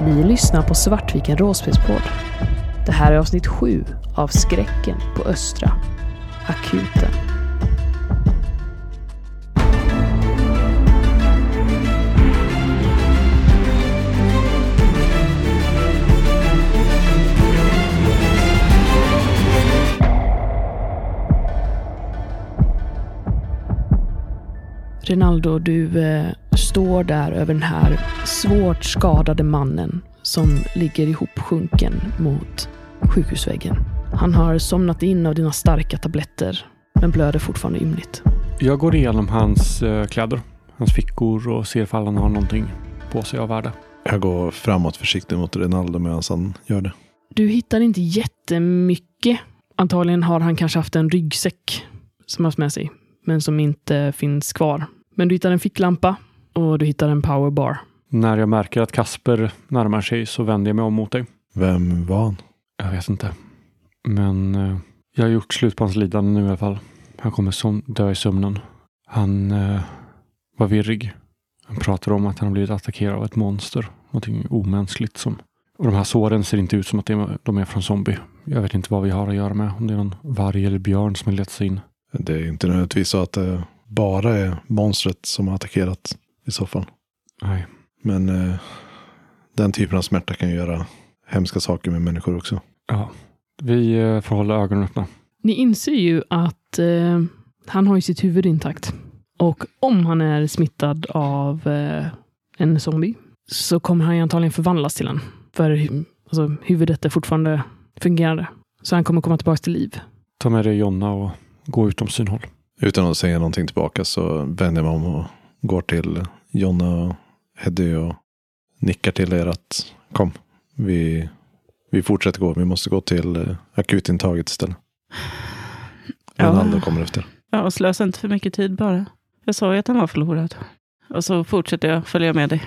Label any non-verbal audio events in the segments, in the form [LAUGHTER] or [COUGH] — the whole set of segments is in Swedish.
Ni lyssnar på Svartviken råspelspodd. Det här är avsnitt sju av Skräcken på Östra. Akuten. Rinaldo, du eh, står där över den här svårt skadade mannen som ligger ihopsjunken mot sjukhusväggen. Han har somnat in av dina starka tabletter, men blöder fortfarande ymnigt. Jag går igenom hans eh, kläder, hans fickor och ser ifall han har någonting på sig av värde. Jag går framåt försiktigt mot Rinaldo medan han gör det. Du hittar inte jättemycket. Antagligen har han kanske haft en ryggsäck som han haft med sig, men som inte finns kvar. Men du hittar en ficklampa och du hittar en powerbar. När jag märker att Kasper närmar sig så vänder jag mig om mot dig. Vem var han? Jag vet inte. Men eh, jag har gjort slut på hans lidande nu i alla fall. Han kommer som dö i sömnen. Han eh, var virrig. Han pratar om att han har blivit attackerad av ett monster. Någonting omänskligt som... Och de här såren ser inte ut som att de är- de är från zombie. Jag vet inte vad vi har att göra med. Om det är någon varg eller björn som har letat sig in. Det är inte nödvändigtvis så att det bara är monstret som har attackerat i så fall. Nej. Men eh, den typen av smärta kan ju göra hemska saker med människor också. Ja. Vi eh, får hålla ögonen öppna. Ni inser ju att eh, han har ju sitt huvud intakt. Och om han är smittad av eh, en zombie så kommer han ju antagligen förvandlas till en. För alltså, huvudet är fortfarande fungerande. Så han kommer komma tillbaka till liv. Ta med dig Jonna och gå utom synhåll. Utan att säga någonting tillbaka så vänder jag mig om och går till Jonna och Heddy och nickar till er att kom, vi, vi fortsätter gå. Vi måste gå till eh, akutintaget istället. Ja. Ronaldo kommer efter. Ja, och slösa inte för mycket tid bara. Jag sa ju att han var förlorad. Och så fortsätter jag följa med dig.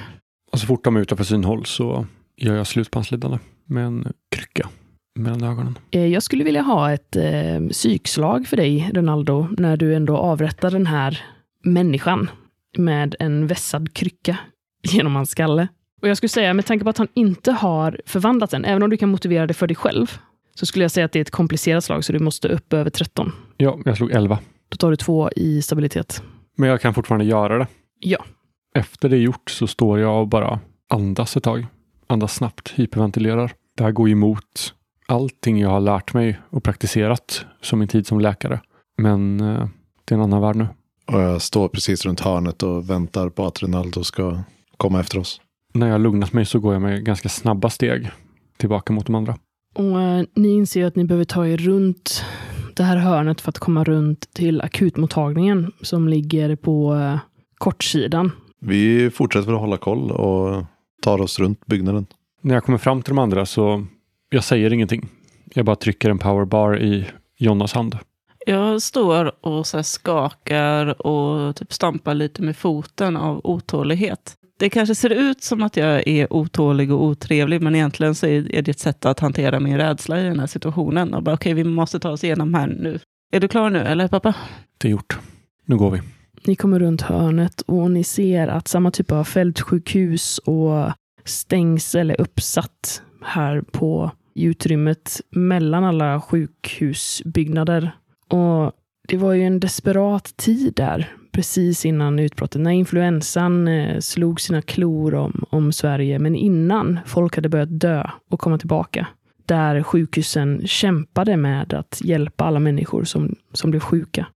Och så fort de är utanför synhåll så gör jag slut på hans lidande med en krycka mellan ögonen. Eh, Jag skulle vilja ha ett eh, psykslag för dig, Ronaldo, när du ändå avrättar den här människan med en vässad krycka [LAUGHS] genom hans skalle. Och jag skulle säga, med tanke på att han inte har förvandlats än, även om du kan motivera det för dig själv, så skulle jag säga att det är ett komplicerat slag, så du måste upp över 13. Ja, jag slog 11. Då tar du två i stabilitet. Men jag kan fortfarande göra det. Ja. Efter det är gjort så står jag och bara andas ett tag. Andas snabbt, hyperventilerar. Det här går emot allting jag har lärt mig och praktiserat som min tid som läkare. Men eh, det är en annan värld nu. Och jag står precis runt hörnet och väntar på att Ronaldo ska komma efter oss. När jag har lugnat mig så går jag med ganska snabba steg tillbaka mot de andra. Och eh, ni inser att ni behöver ta er runt det här hörnet för att komma runt till akutmottagningen som ligger på eh, kortsidan. Vi fortsätter att hålla koll och tar oss runt byggnaden. När jag kommer fram till de andra så jag säger ingenting. Jag bara trycker en powerbar i Jonnas hand. Jag står och så här skakar och typ stampar lite med foten av otålighet. Det kanske ser ut som att jag är otålig och otrevlig, men egentligen så är det ett sätt att hantera min rädsla i den här situationen. Och bara, okej, vi måste ta oss igenom här nu. Är du klar nu, eller pappa? Det är gjort. Nu går vi. Ni kommer runt hörnet och ni ser att samma typ av fältsjukhus och stängsel är uppsatt här på utrymmet mellan alla sjukhusbyggnader. Och det var ju en desperat tid där, precis innan utbrottet, när influensan eh, slog sina klor om, om Sverige, men innan folk hade börjat dö och komma tillbaka. Där sjukhusen kämpade med att hjälpa alla människor som, som blev sjuka.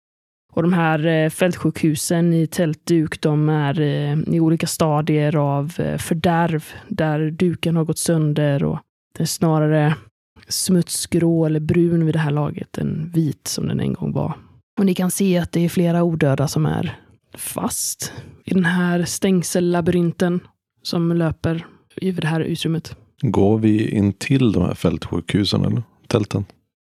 Och de här eh, fältsjukhusen i tältduk, de är eh, i olika stadier av fördärv, där duken har gått sönder och det är snarare smutsgrå eller brun vid det här laget än vit som den en gång var. Och ni kan se att det är flera odöda som är fast i den här stängsellabyrinten som löper över det här utrymmet. Går vi in till de här fältsjukhusen eller tälten?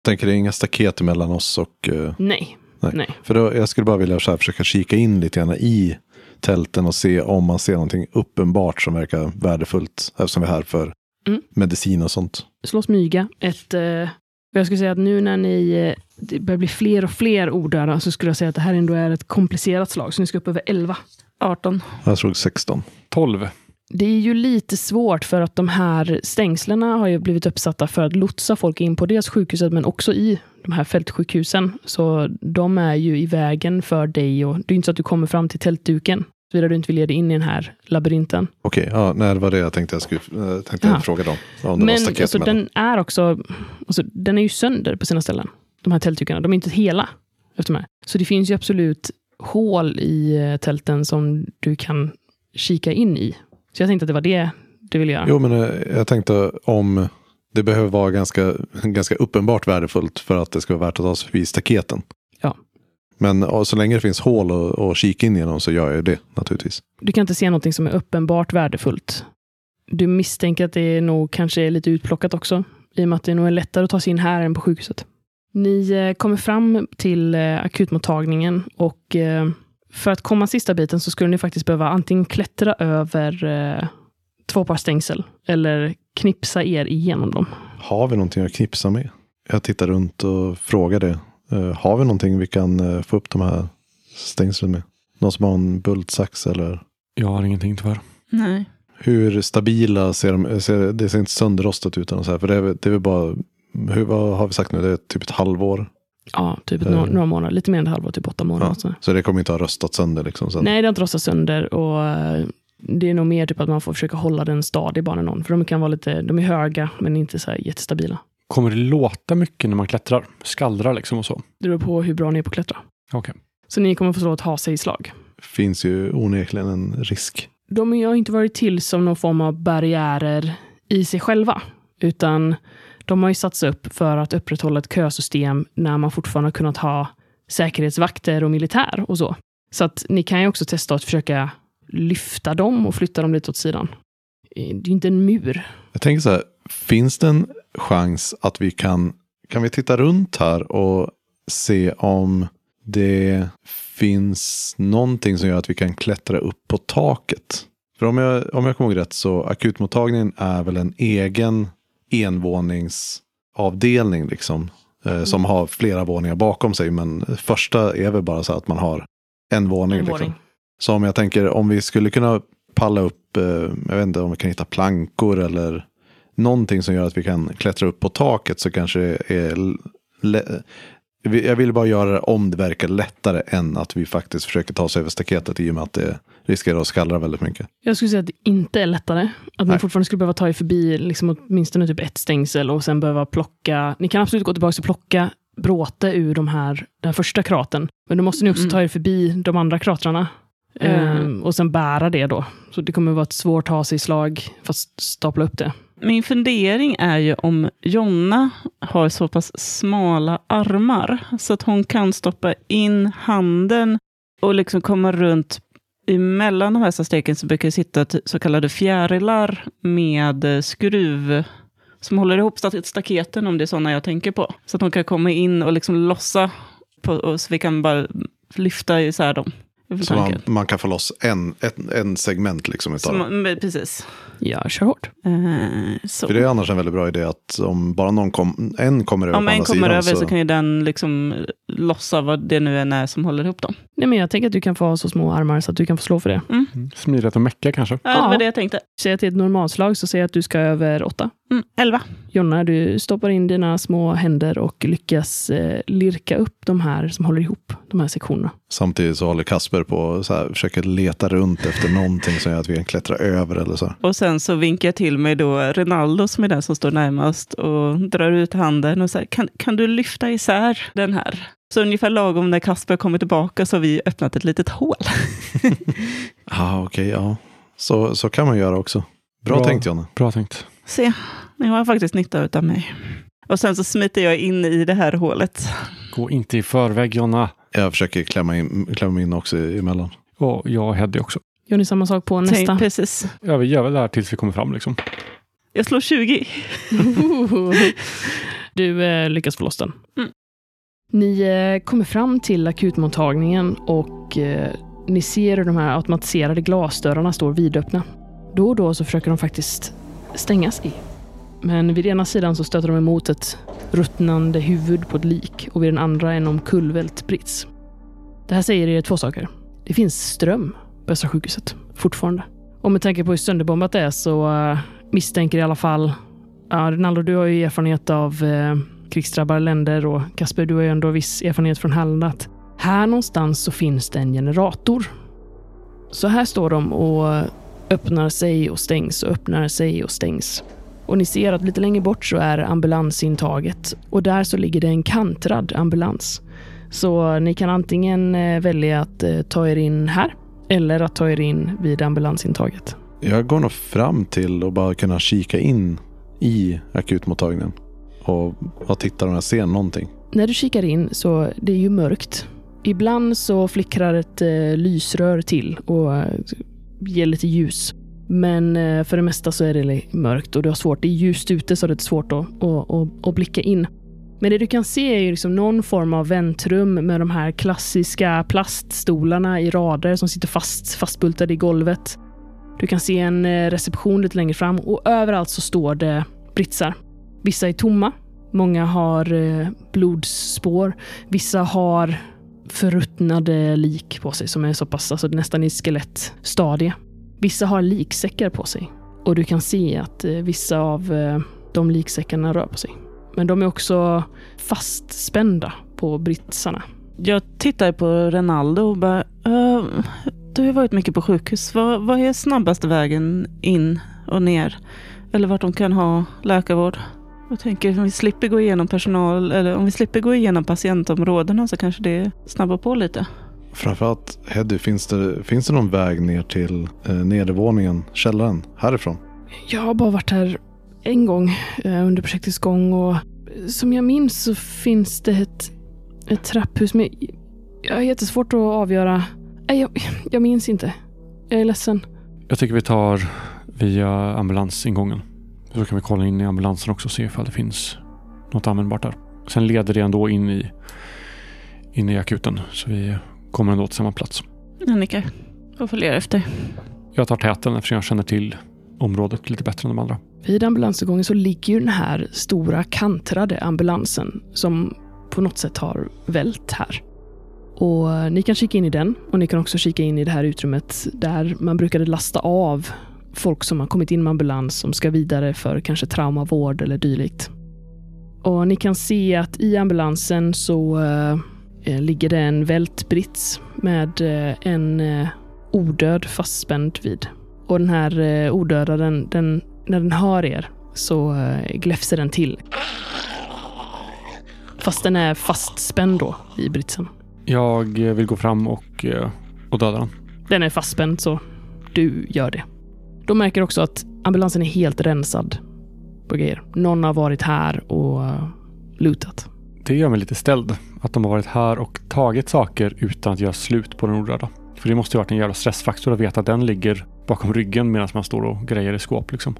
Tänker det är inga staket mellan oss och... eh, Nej, Nej. nej. för då, jag skulle bara vilja så här försöka kika in lite grann i tälten och se om man ser någonting uppenbart som verkar värdefullt. Eftersom vi är här för Mm. medicin och sånt. Slå smyga. Ett, eh, jag skulle säga att nu när ni eh, det börjar bli fler och fler odöda så skulle jag säga att det här ändå är ett komplicerat slag. Så ni ska upp över 11. 18. Jag slog 16. 12. Det är ju lite svårt för att de här stängslen har ju blivit uppsatta för att lotsa folk in på dels sjukhuset men också i de här fältsjukhusen. Så de är ju i vägen för dig och det är inte så att du kommer fram till tältduken. Såvida du inte vill ge dig in i den här labyrinten. Okej, ja, nej, det var det jag tänkte jag skulle äh, tänkte jag Ja. fråga dem. Om det var Men staket alltså, den är också, alltså, den är ju sönder på sina ställen. De här tältdukarna, de är inte hela. Efter här. Så det finns ju absolut hål i eh, tälten som du kan kika in i. Så jag tänkte att det var det du ville göra. Jo, men eh, jag tänkte om det behöver vara ganska, [LAUGHS] ganska uppenbart värdefullt för att det ska vara värt att ta sig förbi staketen. Men så länge det finns hål och, och kika in genom så gör jag det naturligtvis. Du kan inte se någonting som är uppenbart värdefullt. Du misstänker att det är nog kanske är lite utplockat också. I och med att det nog är lättare att ta sig in här än på sjukhuset. Ni eh, kommer fram till eh, akutmottagningen och eh, för att komma sista biten så skulle ni faktiskt behöva antingen klättra över två par stängsel eller knipsa er igenom dem. Har vi någonting att knipsa med? Jag tittar runt och frågar det. Eh, har vi någonting vi kan eh, få upp de här stängslen med? Någon som har en bultsax eller? Jag har ingenting tyvärr. Nej. Hur stabila ser de? Ser, det ser inte sönderrostat ut. eller så här, För det är, det är väl bara, hur, vad har vi sagt nu? Det är typ ett halvår. Ja, typ Eh. några, månader. Lite mer än ett halvår, typ åtta månader. Ja. Så. Så det kommer inte ha röstat sönder liksom. Sen. Nej, det har inte rostat sönder och eh, det är nog mer typ att man får försöka hålla den stadig bara någon. För de kan vara lite, de är höga men inte så här jättestabila. Kommer det låta mycket när man klättrar? Skallrar liksom och så? Det beror på hur bra ni är på att klättra. Okej. Så ni kommer få slå ett ha sig slag. Finns ju onekligen en risk. De har inte varit till som någon form av barriärer i sig själva, utan de har ju satts upp för att upprätthålla ett kösystem när man fortfarande har kunnat ha säkerhetsvakter och militär och så. Så att ni kan ju också testa att försöka lyfta dem och flytta dem lite åt sidan. Eh, Det är ju inte en mur. Jag tänker så här, finns det en chans att vi kan, kan vi titta runt här och se om det finns någonting som gör att vi kan klättra upp på taket? För om jag, om jag kommer ihåg rätt så akutmottagningen är väl en egen envåningsavdelning liksom. Eh, som har flera våningar bakom sig. Men första är väl bara så att man har en våning. En liksom. våning. Så om jag tänker om vi skulle kunna palla upp, eh, jag vet inte om vi kan hitta plankor eller någonting som gör att vi kan klättra upp på taket så kanske det är jag vill bara göra det om det verkar lättare än att vi faktiskt försöker ta oss över staketet i och med att det riskerar att skallra väldigt mycket. Jag skulle säga att det inte är lättare. Att ni Nej. fortfarande skulle behöva ta er förbi liksom åtminstone typ ett stängsel och sen behöva plocka. Ni kan absolut gå tillbaka och plocka bråte ur de här, den första kraten. Men då måste ni också Mm. ta er förbi de andra kratrarna. Mm. Ehm, och sen bära det då. Så det kommer vara ett svårt ha sig slag fast stapla upp det. Min fundering är ju om Jonna har så pass smala armar så att hon kan stoppa in handen och liksom komma runt emellan de här stegen så brukar det sitta så kallade fjärilar med skruv som håller ihop sta- staketen om det är sådana jag tänker på. Så att hon kan komma in och liksom lossa på, och så vi kan bara lyfta isär dem. Så man, man kan få loss en, ett, en segment liksom utav man, precis. Ja, kör hårt. Eh, så. För det är annars en väldigt bra idé att om bara någon kom, en kommer över Om på en kommer sidan över så... kan ju den liksom lossa vad det nu än är som håller ihop dem. Nej, men jag tänker att du kan få ha så små armar så att du kan få slå för det. Smidigt att mecka kanske? Ja, det var det jag tänkte. Säg att det är ett normalslag så säg att du ska över åtta. Mm, elva. Jonna, du stoppar in dina små händer och lyckas eh, lirka upp de här som håller ihop de här sektionerna. Samtidigt så håller Kasper på och så här, försöker leta runt efter någonting som gör att vi kan klättra över eller så. Och sen så vinkar jag till mig då Rinaldo som är den som står närmast och drar ut handen och säger kan, kan du lyfta isär den här? Så ungefär lagom när Kasper kommer tillbaka så har vi öppnat ett litet hål. Ja, [LAUGHS] okej, ja. Så, så kan man göra också. Bra, Bra. tänkt Jonna. Bra tänkt. Se, ni har faktiskt nytta av mig. Och sen så smiter jag in i det här hålet. Gå inte i förväg Jonna. Jag försöker klämma in, klämma in också emellan. Och jag och Heddy också. Gör ni samma sak på nästa? Tänk, precis. Ja, vi gör väl det här tills vi kommer fram liksom. Jag slår 20. [LAUGHS] du eh, lyckas få loss den. Mm. Ni eh, kommer fram till akutmottagningen och eh, ni ser hur de här automatiserade glasdörrarna står vidöppna. Då och då så försöker de faktiskt stängas i. Men vid ena sidan så stöter de emot ett ruttnande huvud på ett lik och vid den andra en omkullvält brits. Det här säger er två saker. Det finns ström på Östra sjukhuset fortfarande. Och med tanke på hur sönderbombat det är så uh, misstänker i alla fall... Ja, Rinaldo, du har ju erfarenhet av uh, krigsdrabbade länder och Kasper, du har ju ändå viss erfarenhet från Halland. att Här någonstans så finns det en generator. Så här står de och öppnar sig och stängs och öppnar sig och stängs. Och ni ser att lite längre bort så är ambulansintaget och där så ligger det en kantrad ambulans. Så ni kan antingen eh, välja att eh, ta er in här eller att ta er in vid ambulansintaget. Jag går nog fram till att bara kunna kika in i akutmottagningen. Och, och titta om jag ser någonting. När du kikar in så det är ju mörkt. Ibland så flickrar ett eh, lysrör till och ger lite ljus. Men eh, för det mesta så är det mörkt och du har svårt. Det är ljust ute så det är svårt att, att, att, att blicka in. Men det du kan se är ju liksom någon form av väntrum med de här klassiska plaststolarna i rader som sitter fast, fastbultade i golvet. Du kan se en eh, reception lite längre fram och överallt så står det britsar. Vissa är tomma. Många har eh, blodspår. Vissa har förruttnade lik på sig som är så pass, alltså nästan i skelettstadie. Vissa har liksäckar på sig och du kan se att eh, vissa av eh, de liksäckarna rör på sig. Men de är också fastspända på britsarna. Jag tittar på Renaldo och bara, uh, du har varit mycket på sjukhus. Vad, vad är snabbaste vägen in och ner? Eller vart de kan ha läkarvård? Jag tänker om vi slipper gå igenom personal, eller om vi slipper gå igenom patientområdena så kanske det snabbar på lite. Framförallt Heddy, finns det, finns det någon väg ner till eh, nedervåningen, källaren, härifrån? Jag har bara varit här en gång eh, under projektets gång och som jag minns så finns det ett, ett trapphus. Men jag har jättesvårt att avgöra. Nej, jag, jag minns inte. Jag är ledsen. Jag tycker vi tar via ambulansingången. Så kan vi kolla in i ambulansen också och se ifall det finns något användbart där. Sen leder det ändå in i, in i akuten. Så vi kommer ändå till samma plats. Jag nickar och följer efter. Jag tar täten eftersom jag känner till området lite bättre än de andra. Vid ambulansutgången så ligger ju den här stora kantrade ambulansen som på något sätt har vält här. Och Ni kan kika in i den och ni kan också kika in i det här utrymmet där man brukade lasta av folk som har kommit in med ambulans som ska vidare för kanske traumavård eller dylikt. Och Ni kan se att i ambulansen så äh, ligger det en vält brits med äh, en äh, odöd fastspänd vid. Och den här odöda, den, den när den hör er så eh, gläfser den till. Fast den är fastspänd då i britsen. Jag eh, vill gå fram och, eh, och döda den. Den är fastspänd så du gör det. De märker också att ambulansen är helt rensad på grejer. Någon har varit här och lutat. Det gör mig lite ställd. Att de har varit här och tagit saker utan att göra slut på den orörda. För det måste ju varit en jävla stressfaktor att veta att den ligger bakom ryggen medan man står och grejer i skåp liksom.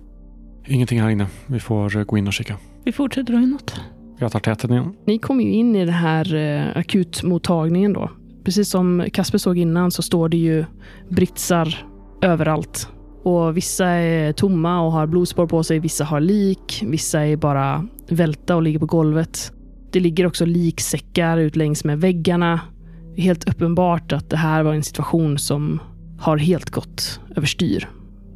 Ingenting här inne. Vi får eh, gå in och kika. Vi fortsätter då inåt. Jag tar täten igen. Ni kommer ju in i den här eh, akutmottagningen då. Precis som Kasper såg innan så står det ju britsar överallt. Och vissa är tomma och har blodspår på sig. Vissa har lik. Vissa är bara välta och ligger på golvet. Det ligger också liksäckar ut längs med väggarna. Det är helt uppenbart att det här var en situation som har helt gått överstyr.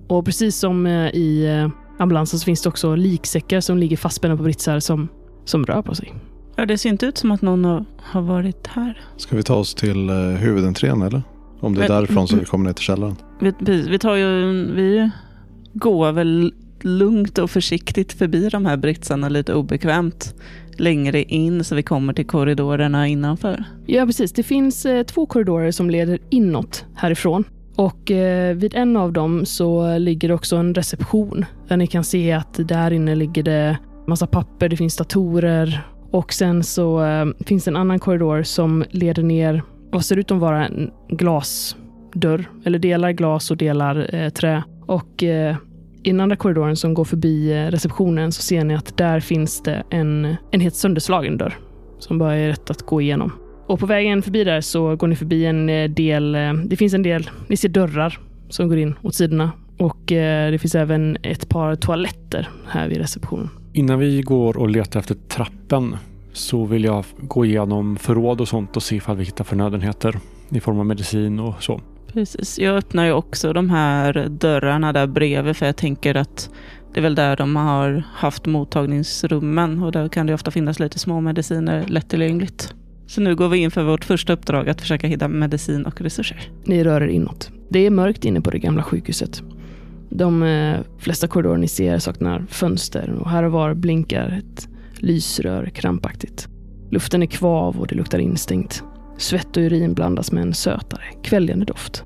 Och precis som eh, i ambulansen så finns det också liksäckar som ligger fastspända på britsar som, som rör på sig. Ja, det ser inte ut som att någon har, har varit här. Ska vi ta oss till uh, huvudentrén eller? Om det är därifrån som vi kommer ner till källaren. Vi, vi, tar ju, vi går väl lugnt och försiktigt förbi de här britsarna lite obekvämt längre in så vi kommer till korridorerna innanför. Ja, precis. Det finns eh, två korridorer som leder inåt härifrån. Och eh, vid en av dem så ligger det också en reception där ni kan se att där inne ligger det massa papper, det finns datorer och sen så eh, finns det en annan korridor som leder ner vad ser ut att vara en glasdörr, eller delar glas och delar eh, trä. Och eh, i den andra korridoren som går förbi eh, receptionen så ser ni att där finns det en, en helt sönderslagen dörr som bara är rätt att gå igenom. Och på vägen förbi där så går ni förbi en eh, del, eh, det finns en del, ni ser dörrar som går in åt sidorna. Och det finns även ett par toaletter här vid receptionen. Innan vi går och letar efter trappen så vill jag gå igenom förråd och sånt och se ifall vi hittar förnödenheter i form av medicin och så. Precis. Jag öppnar ju också de här dörrarna där bredvid för jag tänker att det är väl där de har haft mottagningsrummen och där kan det ofta finnas lite små mediciner lättillgängligt. Så nu går vi in för vårt första uppdrag att försöka hitta medicin och resurser. Ni rör er inåt. Det är mörkt inne på det gamla sjukhuset. De eh, flesta korridorer ni ser saknar fönster och här och var blinkar ett lysrör krampaktigt. Luften är kvav och det luktar instängt. Svett och urin blandas med en sötare, kväljande doft.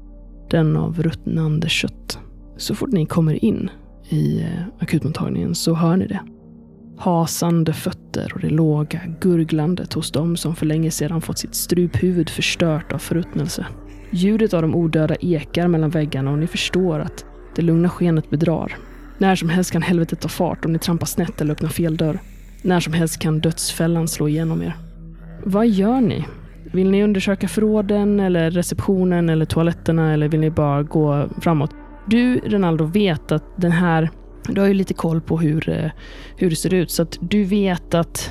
Den av ruttnande kött. Så fort ni kommer in i eh, akutmottagningen så hör ni det. Hasande fötter och det låga gurglandet hos dem som för länge sedan fått sitt struphuvud förstört av förruttnelse. Ljudet av de odöda ekar mellan väggarna och ni förstår att det lugna skenet bedrar. När som helst kan helvetet ta fart om ni trampar snett eller öppnar fel dörr. När som helst kan dödsfällan slå igenom er. Vad gör ni? Vill ni undersöka förråden eller receptionen eller toaletterna eller vill ni bara gå framåt? Du, Rinaldo vet att den här... Du har ju lite koll på hur, eh, hur det ser ut, så att du vet att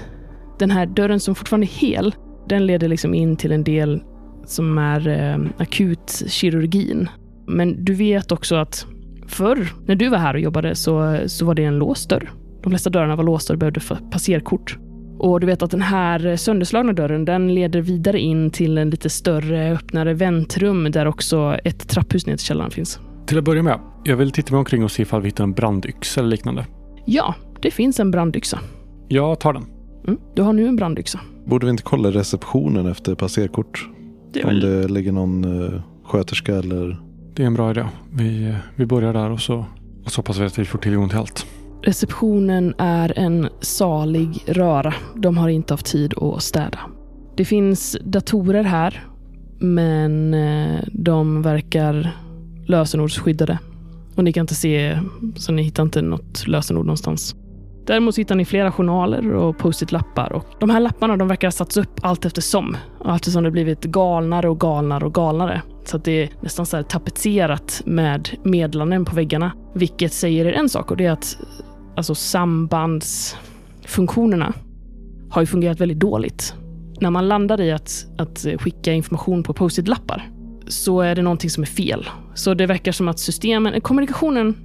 den här dörren som fortfarande är hel, den leder liksom in till en del som är eh, akutkirurgin. Men du vet också att förr, när du var här och jobbade, så, så var det en låst dörr. De flesta dörrarna var låsta och du behövde passerkort. Och du vet att den här sönderslagna dörren, den leder vidare in till en lite större, öppnare väntrum där också ett trapphus ner till källaren finns. Till att börja med, jag vill titta mig omkring och se ifall vi hittar en brandyxa eller liknande. Ja, det finns en brandyxa. Jag tar den. Mm, du har nu en brandyxa. Borde vi inte kolla receptionen efter passerkort? Det är Om väl det ligger någon uh, sköterska eller... Det är en bra idé. Vi, vi börjar där och så, och så hoppas vi att vi får tillgång till allt. Receptionen är en salig röra. De har inte haft tid att städa. Det finns datorer här, men eh, de verkar lösenordsskyddade. Och ni kan inte se, så ni hittar inte något lösenord någonstans. Däremot hittar ni flera journaler och post-it-lappar. Och de här lapparna de verkar ha satts upp allt eftersom. Och eftersom det blivit galnare och galnare och galnare. Så att det är nästan så här tapetserat med meddelanden på väggarna. Vilket säger er en sak och det är att alltså sambandsfunktionerna har ju fungerat väldigt dåligt. När man landar i att, att skicka information på post-it-lappar så är det någonting som är fel. Så det verkar som att systemen, kommunikationen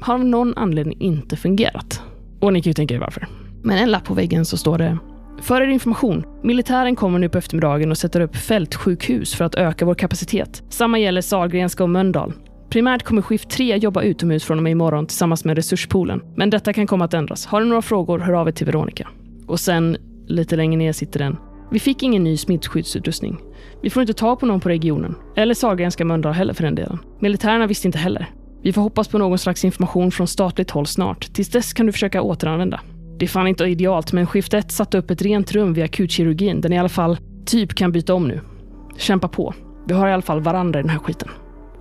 har av någon anledning inte fungerat. Och ni kan ju tänka er varför. Men en lapp på väggen så står det för er information. Militären kommer nu på eftermiddagen och sätter upp fältsjukhus för att öka vår kapacitet. Samma gäller Sahlgrenska och Mölndal. Primärt kommer skift 3 jobba utomhus från och med imorgon tillsammans med resurspoolen. Men detta kan komma att ändras. Har du några frågor, hör av er till Veronica. Och sen, lite längre ner sitter den. Vi fick ingen ny smittskyddsutrustning. Vi får inte ta på någon på regionen. Eller Sahlgrenska Mölndal heller för den delen. Militärerna visste inte heller. Vi får hoppas på någon slags information från statligt håll snart. Tills dess kan du försöka återanvända. Det är fan inte idealt, men skift 1 satte upp ett rent rum vid akutkirurgin där ni i alla fall typ kan byta om nu. Kämpa på. Vi har i alla fall varandra i den här skiten.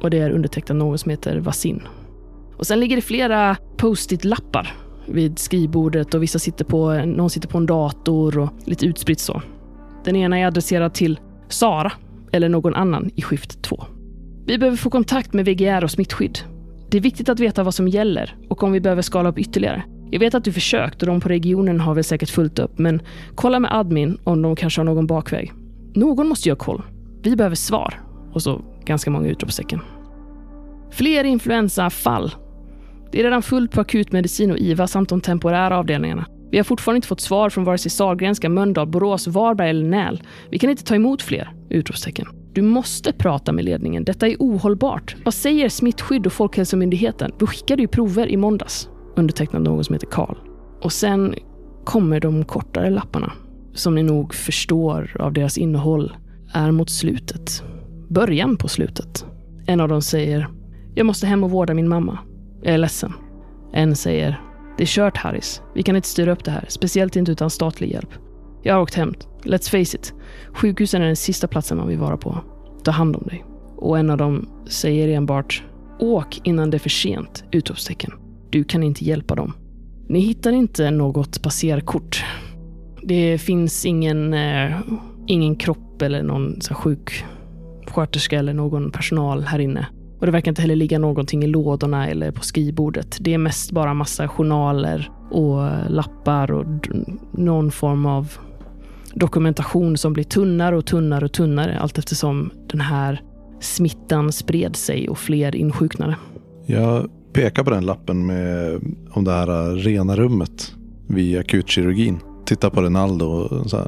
Och det är undertecknat någon som heter Vasin. Och sen ligger det flera post-it-lappar vid skrivbordet och vissa sitter på, någon sitter på en dator och lite utspritt så. Den ena är adresserad till Sara eller någon annan i skift 2. Vi behöver få kontakt med VGR och smittskydd. Det är viktigt att veta vad som gäller och om vi behöver skala upp ytterligare. Jag vet att du försökt och de på regionen har väl säkert fullt upp, men kolla med admin om de kanske har någon bakväg. Någon måste göra koll. Vi behöver svar. Och så ganska många utropstecken. Fler influensafall. Det är redan fullt på akutmedicin och IVA samt de temporära avdelningarna. Vi har fortfarande inte fått svar från vare sig Sahlgrenska, Mölndal, Borås, Varberg eller Näl. Vi kan inte ta emot fler! Utropstecken. Du måste prata med ledningen. Detta är ohållbart. Vad säger smittskydd och Folkhälsomyndigheten? Vi skickade ju prover i måndags. Undertecknad någon som heter Karl. Och sen kommer de kortare lapparna. Som ni nog förstår av deras innehåll är mot slutet. Början på slutet. En av dem säger “Jag måste hem och vårda min mamma. Jag är ledsen.” En säger “Det är kört Harris. Vi kan inte styra upp det här, speciellt inte utan statlig hjälp. Jag har åkt hem. Let's face it. Sjukhusen är den sista platsen man vill vara på. Ta hand om dig.” Och en av dem säger enbart “Åk innan det är för sent!” utropstecken. Du kan inte hjälpa dem. Ni hittar inte något passerkort. Det finns ingen, eh, ingen kropp eller någon så här, sjuksköterska eller någon personal här inne. Och det verkar inte heller ligga någonting i lådorna eller på skrivbordet. Det är mest bara massa journaler och lappar och någon form av dokumentation som blir tunnare och tunnare och tunnare allt eftersom den här smittan spred sig och fler insjuknade. Jag pekar på den lappen med om det här rena rummet vid akutkirurgin. Tittar på Renaldo och så här,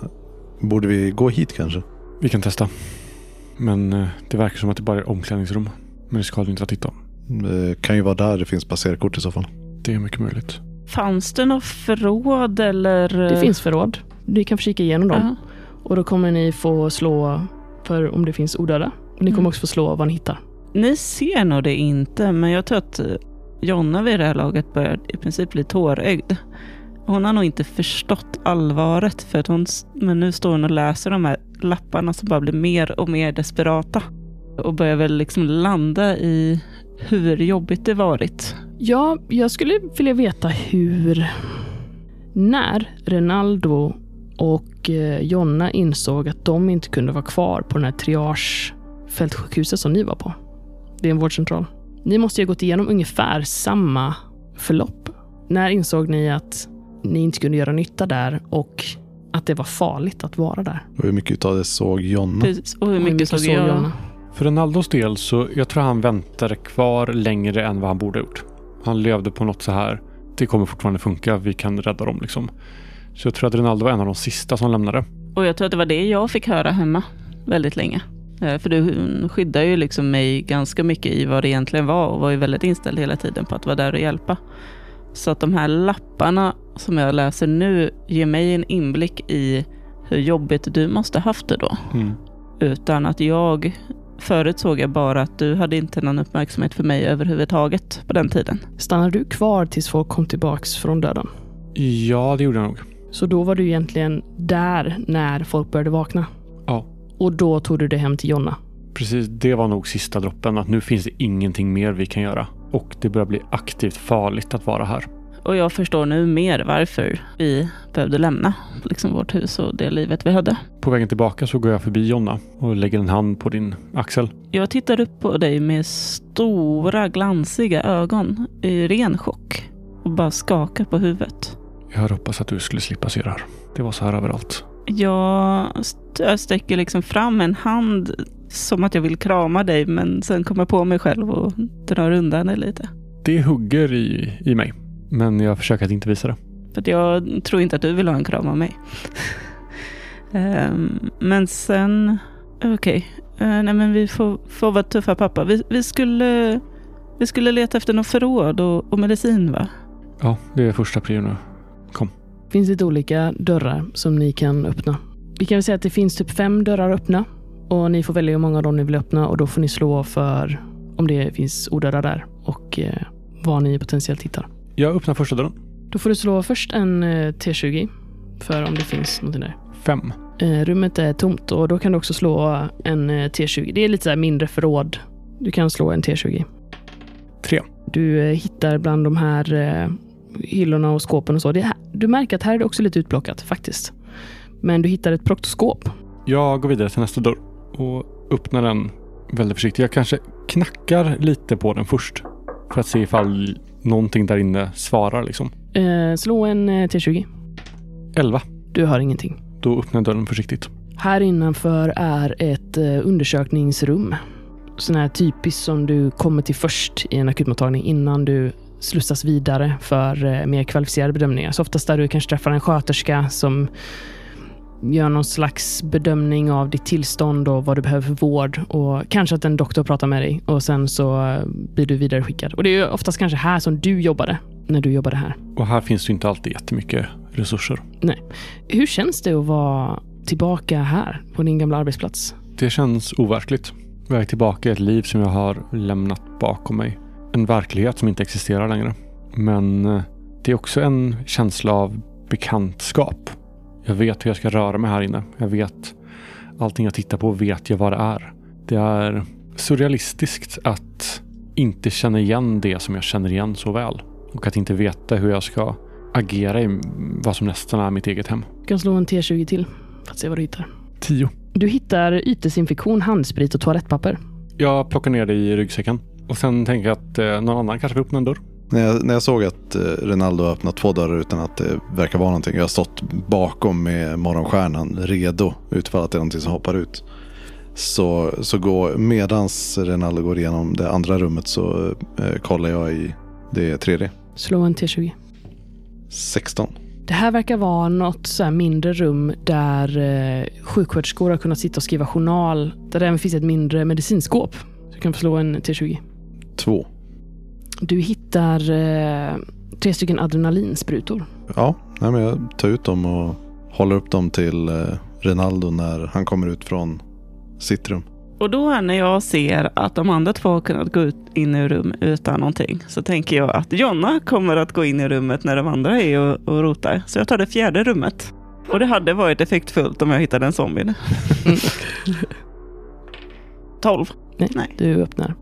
Borde vi gå hit kanske? Vi kan testa. Men eh, det verkar som att det bara är omklädningsrum. Men det ska du inte titta. Det kan ju vara där det finns passerkort i så fall. Det är mycket möjligt. Fanns det något förråd eller? Det finns förråd. Ni kan kika igenom dem. Ja. Och då kommer ni få slå för om det finns odöda. Och ni kommer Mm. också få slå vad ni hittar. Ni ser nog det inte, men jag tror att eh, Jonna vid det här laget börjar i princip bli tårögd. Hon har nog inte förstått allvaret, för att hon, men nu står hon och läser de här lapparna som bara blir mer och mer desperata. Och börjar väl liksom landa i hur jobbigt det varit. Ja, jag skulle vilja veta hur... När Renaldo och eh, Jonna insåg att de inte kunde vara kvar på den här triagefältsjukhuset som ni var på. Det är en vårdcentral. Ni måste ju ha gått igenom ungefär samma förlopp. När insåg ni att ni inte kunde göra nytta där och att det var farligt att vara där? Och hur mycket av det såg Jonna? Precis. Och hur mycket, såg jag? Jonna? För Ronaldos del så jag tror han väntade kvar längre än vad han borde ha gjort. Han levde på något så här. Det kommer fortfarande funka. Vi kan rädda dem liksom. Så jag tror att Ronaldo var en av de sista som lämnade. Och jag tror att det var det jag fick höra hemma väldigt länge. Eh, För du skyddar ju liksom mig ganska mycket i vad det egentligen var och var ju väldigt inställd hela tiden på att vara där och hjälpa. Så att de här lapparna som jag läser nu ger mig en inblick i hur jobbigt du måste haft det då. Mm. Utan att jag, förut såg jag bara att du hade inte någon uppmärksamhet för mig överhuvudtaget på den tiden. Stannade du kvar tills folk kom tillbaks från döden? Ja, det gjorde jag nog. Så då var du egentligen där när folk började vakna? Ja. Och då tog du det hem till Jonna? Precis, det var nog sista droppen. Att nu finns det ingenting mer vi kan göra. Och det börjar bli aktivt farligt att vara här. Och jag förstår nu mer varför vi behövde lämna liksom vårt hus och det livet vi hade. På vägen tillbaka så går jag förbi Jonna och lägger en hand på din axel. Jag tittar upp på dig med stora glansiga ögon i ren chock och bara skakar på huvudet. Jag hade hoppats att du skulle slippa se det här. Det var så här överallt. Jag, st- jag sträcker liksom fram en hand som att jag vill krama dig men sen kommer jag på mig själv och drar undan det lite. Det hugger i, i mig. Men jag försöker att inte visa det. För att jag tror inte att du vill ha en kram av mig. [LAUGHS] Ehm, men sen, okej, Eh, nej men vi får, får vara tuffa pappa. Vi, vi, skulle, vi skulle leta efter något förråd och, och medicin va? Ja, det är första prio nu. Det finns lite olika dörrar som ni kan öppna. Vi kan väl säga att det finns typ fem dörrar att öppna och ni får välja hur många av dem ni vill öppna och då får ni slå för om det finns odöda där och eh, vad ni potentiellt hittar. Jag öppnar första dörren. Då får du slå först en eh, T20 för om det finns någonting där. Fem. Eh, rummet är tomt och då kan du också slå en eh, T20. Det är lite så här mindre förråd. Du kan slå en T20. Tre. Du eh, hittar bland de här eh, hyllorna och skåpen och så. Det här, du märker att här är det också lite utblockat faktiskt. Men du hittar ett proktoskop. Jag går vidare till nästa dörr och öppnar den väldigt försiktigt. Jag kanske knackar lite på den först. För att se ifall någonting där inne svarar liksom. Eh, slå en eh, T20. Elva. Du har ingenting. Då öppnar jag dörren försiktigt. Här innanför är ett eh, undersökningsrum. Sån här typiskt som du kommer till först i en akutmottagning innan du slussas vidare för eh, mer kvalificerade bedömningar. Så oftast där du kanske träffar en sköterska som gör någon slags bedömning av ditt tillstånd och vad du behöver för vård. Och kanske att en doktor pratar med dig och sen så eh, blir du vidare skickad. Och det är oftast kanske här som du jobbade när du jobbade här. Och här finns det inte alltid jättemycket resurser. Hur känns det att vara tillbaka här på din gamla arbetsplats? Det känns overkligt. Jag är tillbaka i ett liv som jag har lämnat bakom mig. En verklighet som inte existerar längre. Men eh, det är också en känsla av bekantskap. Jag vet hur jag ska röra mig här inne. Jag vet allting jag tittar på vet jag vad det är. Det är surrealistiskt att inte känna igen det som jag känner igen så väl. Och att inte veta hur jag ska agera i vad som nästan är mitt eget hem. Du kan slå en T20 till för att se vad du hittar. Tio. Du hittar ytdesinfektion, handsprit och toalettpapper. Jag plockar ner det i ryggsäcken. Och sen tänker jag att eh, någon annan kanske vill öppna en dörr. När jag, när jag såg att eh, Ronaldo öppnat två dörrar utan att det verkar vara någonting. Jag har stått bakom med morgonstjärnan redo utfall att det är någonting som hoppar ut. Så, så går, medans Renaldo går igenom det andra rummet så eh, kollar jag i det tredje. Slå en T20. 16. Det här verkar vara något så mindre rum där eh, sjuksköterskor har kunnat sitta och skriva journal. Där det även finns ett mindre medicinskåp. Så du kan få slå en T20. 2. Du hittar eh, tre stycken adrenalinsprutor. Ja, nej, men jag tar ut dem och håller upp dem till eh, Renaldo när han kommer ut från sitt rum. Och då när jag ser att de andra två har kunnat gå ut, in i rum utan någonting så tänker jag att Jonna kommer att gå in i rummet när de andra är och, och rotar. Så jag tar det fjärde rummet. Och det hade varit effektfullt om jag hittade en zombie. [LAUGHS] 12. Nej, Nej. du öppnar.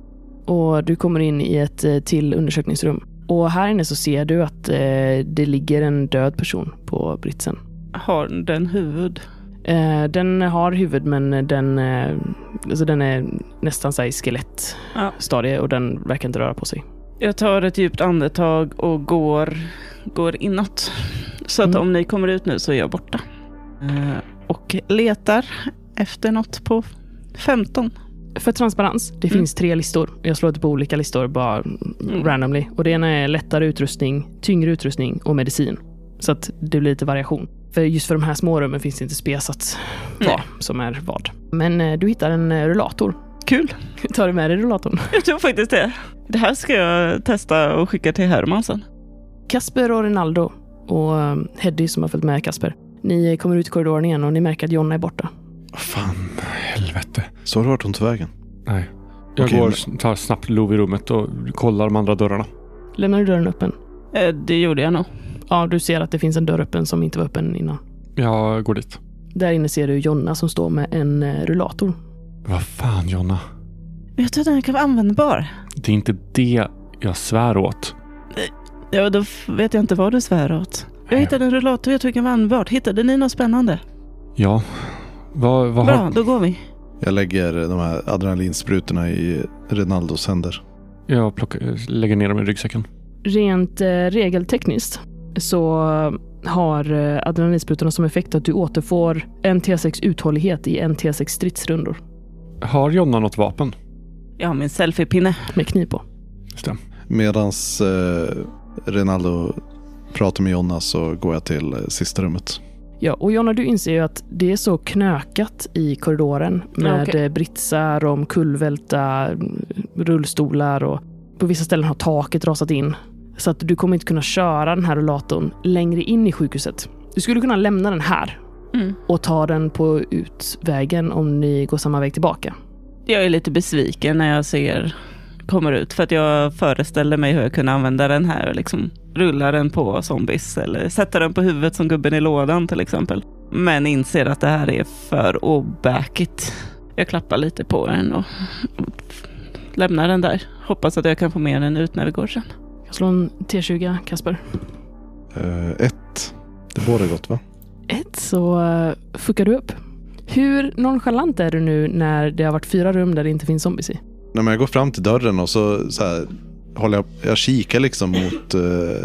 Och du kommer in i ett eh, till undersökningsrum. Och här inne så ser du att eh, det ligger en död person på britsen. Har den huvud? Eh, den har huvud men den, eh, alltså den är nästan så i skelettstadie och den verkar inte röra på sig. Jag tar ett djupt andetag och går, går inåt. Så att Mm. om ni kommer ut nu så är jag borta. Eh, och letar efter något på 15. För transparens, det Mm. finns tre listor. Jag slår på olika listor bara randomly. Och det ena är lättare utrustning, tyngre utrustning och medicin. Så att det blir lite variation. För just för de här små rummen finns det inte spesat vad Nej. som är vad. Men eh, du hittar en eh, rullator. Kul. [LAUGHS] Tar du med dig rullatorn? [LAUGHS] Jag tror faktiskt det. Det här ska jag testa och skicka till Herman sen. Kasper och Rinaldo och eh, Heddy som har följt med Kasper. Ni kommer ut i korridoren igen och ni märker att Jonna är borta. Fan, Helvete. så har du hört hon tog vägen? Nej. Jag Okej, går, tar snabbt lov i rummet och kollar de andra dörrarna. Lämnar du dörren öppen? Eh, Det gjorde jag nog. Ja, du ser att det finns en dörr öppen som inte var öppen innan. Jag går dit. Där inne ser du Jonna som står med en eh, rullator. Vad fan Jonna? Jag tror att den kan vara användbar. Det är inte det jag svär åt. Ja, då f- vet jag inte vad du svär åt. Jag hittade en rullator jag tycker var användbart. Hittade ni något spännande? Ja. Vad, vad Bra, har... då går vi. Jag lägger de här adrenalinsprutorna i Renaldos händer. Jag plockar, lägger ner dem i ryggsäcken. Rent eh, regeltekniskt så har eh, adrenalinsprutorna som effekt att du återfår en T6 uthållighet i en T6 stridsrundor Har Jonna något vapen? Jag har min selfiepinne. med kniv på. Just det. Medans eh, Renaldo pratar med Jonna så går jag till eh, sista rummet. Ja, och Jonna, du inser ju att det är så knökat i korridoren med Ja, okej. eh, britsar, omkullvälta mm, rullstolar och på vissa ställen har taket rasat in. Så att du kommer inte kunna köra den här rullatorn längre in i sjukhuset. Du skulle kunna lämna den här Mm. och ta den på utvägen om ni går samma väg tillbaka. Jag är lite besviken när jag ser kommer ut. För att jag föreställer mig hur jag kunde använda den här liksom rulla den på zombies. Eller sätta den på huvudet som gubben i lådan till exempel. Men inser att det här är för obäkigt. Jag klappar lite på den och lämnar den där. Hoppas att jag kan få med den ut när vi går sen. Jag slår en T20, Kasper. Eh, ett. Det båda gott va? Ett så uh, fuckar du upp. Hur nonchalant är du nu när det har varit fyra rum där det inte finns zombies i? Nej, men jag går fram till dörren och så, så här, håller jag, jag kikar liksom mot eh,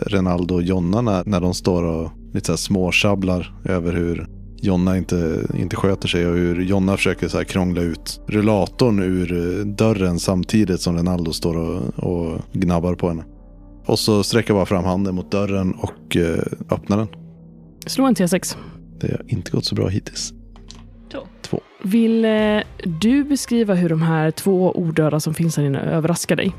Renaldo och Jonna när, när de står och lite så här småsjabblar över hur Jonna inte, inte sköter sig och hur Jonna försöker så här krångla ut rullatorn ur eh, dörren samtidigt som Renaldo står och, och gnabbar på henne. Och så sträcker jag bara fram handen mot dörren och eh, öppnar den. Slå en T6. Det har inte gått så bra hittills. Två. Två. Vill eh, du beskriva hur de här två odöda som finns här inne överraskar dig?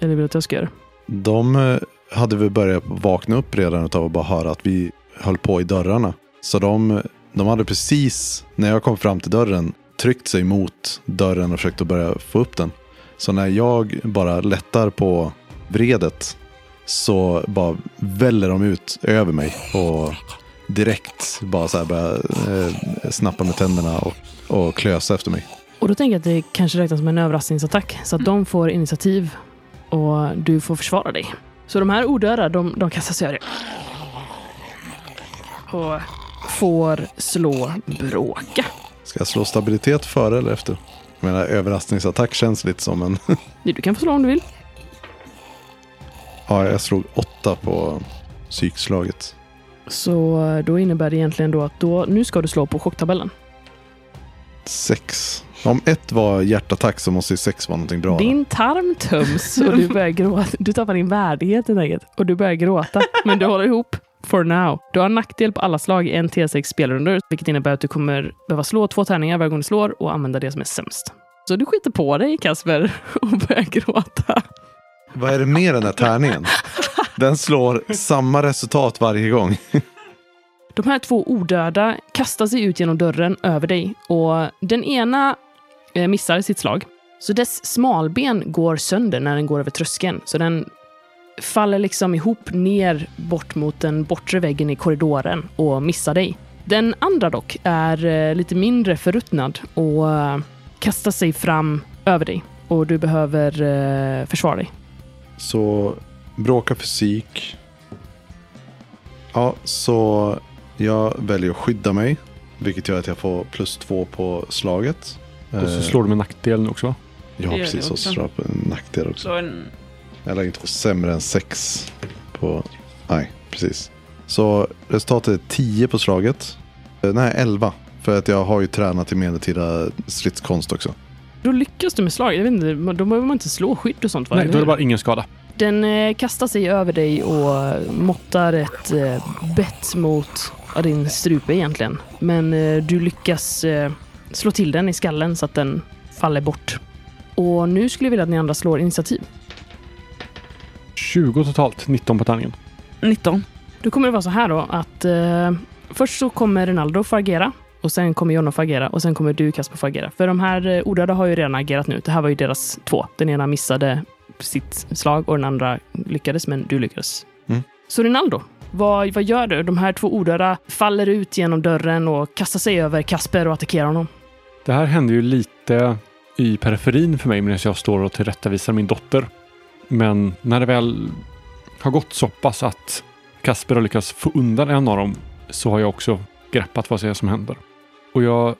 Eller vill du att jag ska göra? De eh, hade väl börjat vakna upp redan av att bara höra att vi höll på i dörrarna. Så de, de hade precis, när jag kom fram till dörren, tryckt sig mot dörren och försökt att börja få upp den. Så när jag bara lättar på vredet så bara väller de ut över mig och direkt bara så här börjar eh, snappa med tänderna och, och klösa efter mig. Och då tänker jag att det kanske räknas som en överraskningsattack. Så att de får initiativ och du får försvara dig. Så de här odöda, de, de kastar sig över dig. Och får slå bråka. Ska jag slå stabilitet före eller efter? Jag menar överraskningsattack känns lite som en [LAUGHS] Du kan få slå om du vill. Ja, jag slog åtta på psykslaget. Så då innebär det egentligen då att då, nu ska du slå på chocktabellen. Sex. Om ett var hjärtattack så måste ju sex vara någonting bra. Din tarm töms och du börjar gråta. Du tappar din värdighet helt enkelt. Och du börjar gråta. Men du håller ihop. For now. Du har nackdel på alla slag i en T6 spelrundor, vilket innebär att du kommer behöva slå två tärningar varje gång du slår och använda det som är sämst. Så du skiter på dig, Kasper, [LAUGHS] och börjar gråta. Vad är det med den här tärningen? Den slår samma resultat varje gång. De här två odöda kastar sig ut genom dörren över dig och den ena Eh, missar sitt slag. Så dess smalben går sönder när den går över tröskeln. Så den faller liksom ihop ner bort mot den bortre väggen i korridoren och missar dig. Den andra dock är eh, lite mindre förruttnad och eh, kastar sig fram över dig och du behöver försvara dig. Så bråka fysik. Ja, så jag väljer att skydda mig. Vilket gör att jag får plus två på slaget. Och så slår du med nackdelen också va? Ja, precis. Och så slår jag på en nackdel också. Så en, Jag lär inte sämre än sex på... Nej, precis. Så resultatet är 10 på slaget. Eh, Nej, 11. För att jag har ju tränat i medeltida stridskonst också. Då lyckas du med slaget. Jag vet inte, då behöver man inte slå skydd och sånt va? Nej, då är det bara ingen skada. Den eh, kastar sig över dig och måttar ett eh, bett mot din strupe egentligen. Men eh, du lyckas eh, slå till den i skallen så att den faller bort. Och nu skulle jag vilja att ni andra slår initiativ. 20 totalt, 19 på tärningen. 19. Då kommer det vara så här då att eh, först så kommer Ronaldo få agera och sen kommer Jonna få agera och sen kommer du Kasper få agera. För de här eh, odöda har ju redan agerat nu. Det här var ju deras två. Den ena missade sitt slag och den andra lyckades, men du lyckades. Mm. Så Ronaldo, vad, vad gör du? De här två odöda faller ut genom dörren och kastar sig över Kasper och attackerar honom. Det här händer ju lite i periferin för mig medan jag står och tillrättavisar min dotter. Men när det väl har gått så pass att Kasper har lyckats få undan en av dem så har jag också greppat vad som händer. Och jag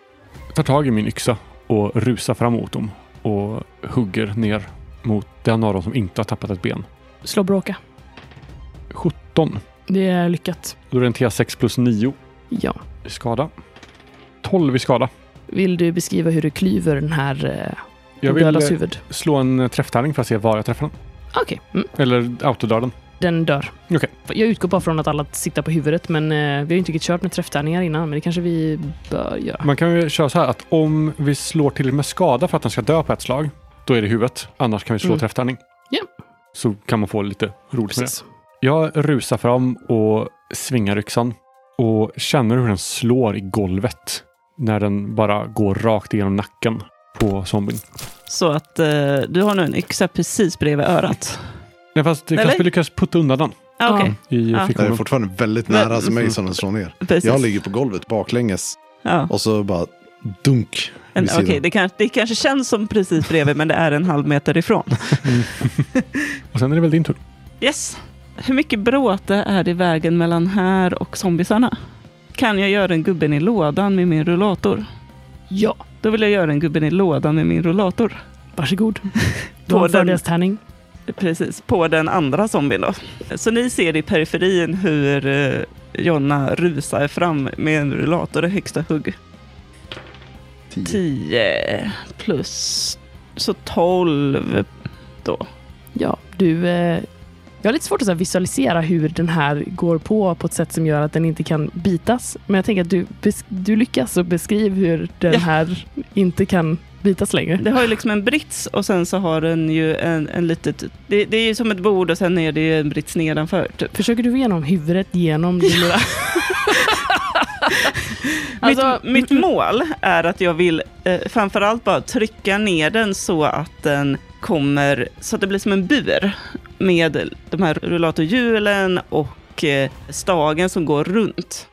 tar tag i min yxa och rusar fram mot dem och hugger ner mot den av dem som inte har tappat ett ben. Slå bråka. 17. Det är lyckat. Då är det en T6 plus 9 Ja. i skada. 12 i skada. Vill du beskriva hur du klyver den här eh, Jag vill odödas eh, huvud? slå en träfftärning för att se var jag träffar den. Okej. Mm. Eller autodöda den. Den dör. Okej. Jag utgår bara från att alla siktar på huvudet, men eh, vi har ju inte riktigt kört med träfftärningar innan, men det kanske vi bör göra. Man kan ju köra så här att om vi slår till med skada för att den ska dö på ett slag, då är det huvudet. Annars kan vi slå Mm. träfftärning. Ja. Så kan man få lite roligt med det. Precis. Jag rusar fram och svingar yxan och känner hur den slår i golvet när den bara går rakt igenom nacken på zombien. Så att eh, du har nu en yxa precis bredvid örat. Nej, fast? Kasper lyckas putta undan den Ah, Okej, i Ja. Det är fortfarande väldigt Men- nära som mig som den slår ner. precis. Jag ligger på golvet baklänges ja. och så bara dunk okej, det, kan, det kanske känns som precis bredvid, men det är en halv meter ifrån. [LAUGHS] Och sen är det väl din tur. Yes. Hur mycket bråte är det i vägen mellan här och zombisarna? Kan jag göra en gubben i lådan med min rullator? Ja, Då vill jag göra en gubben i lådan med min rullator. varsågod. [LAUGHS] Du har en den- fördelstärning. Precis, på den andra zombien då. Så ni ser i periferin hur eh, Jonna rusar fram med en rullator i högsta hugg. Tio. 10 plus så 12 då. Ja, du... Eh, jag har lite svårt att visualisera hur den här går på på ett sätt som gör att den inte kan bitas. Men jag tänker att du, du lyckas och beskriv hur den Ja. här inte kan bitas längre. Det har ju liksom en brits och sen så har den ju en, en litet... Det, det är ju som ett bord och sen är det en brits nedanför. Typ. Försöker du få igenom huvudet genom din lilla... [LAUGHS] Alltså, mitt, mitt mål är att jag vill eh, framförallt bara trycka ner den så att den kommer, så att det blir som en bur med de här rullatorhjulen och eh, stagen som går runt.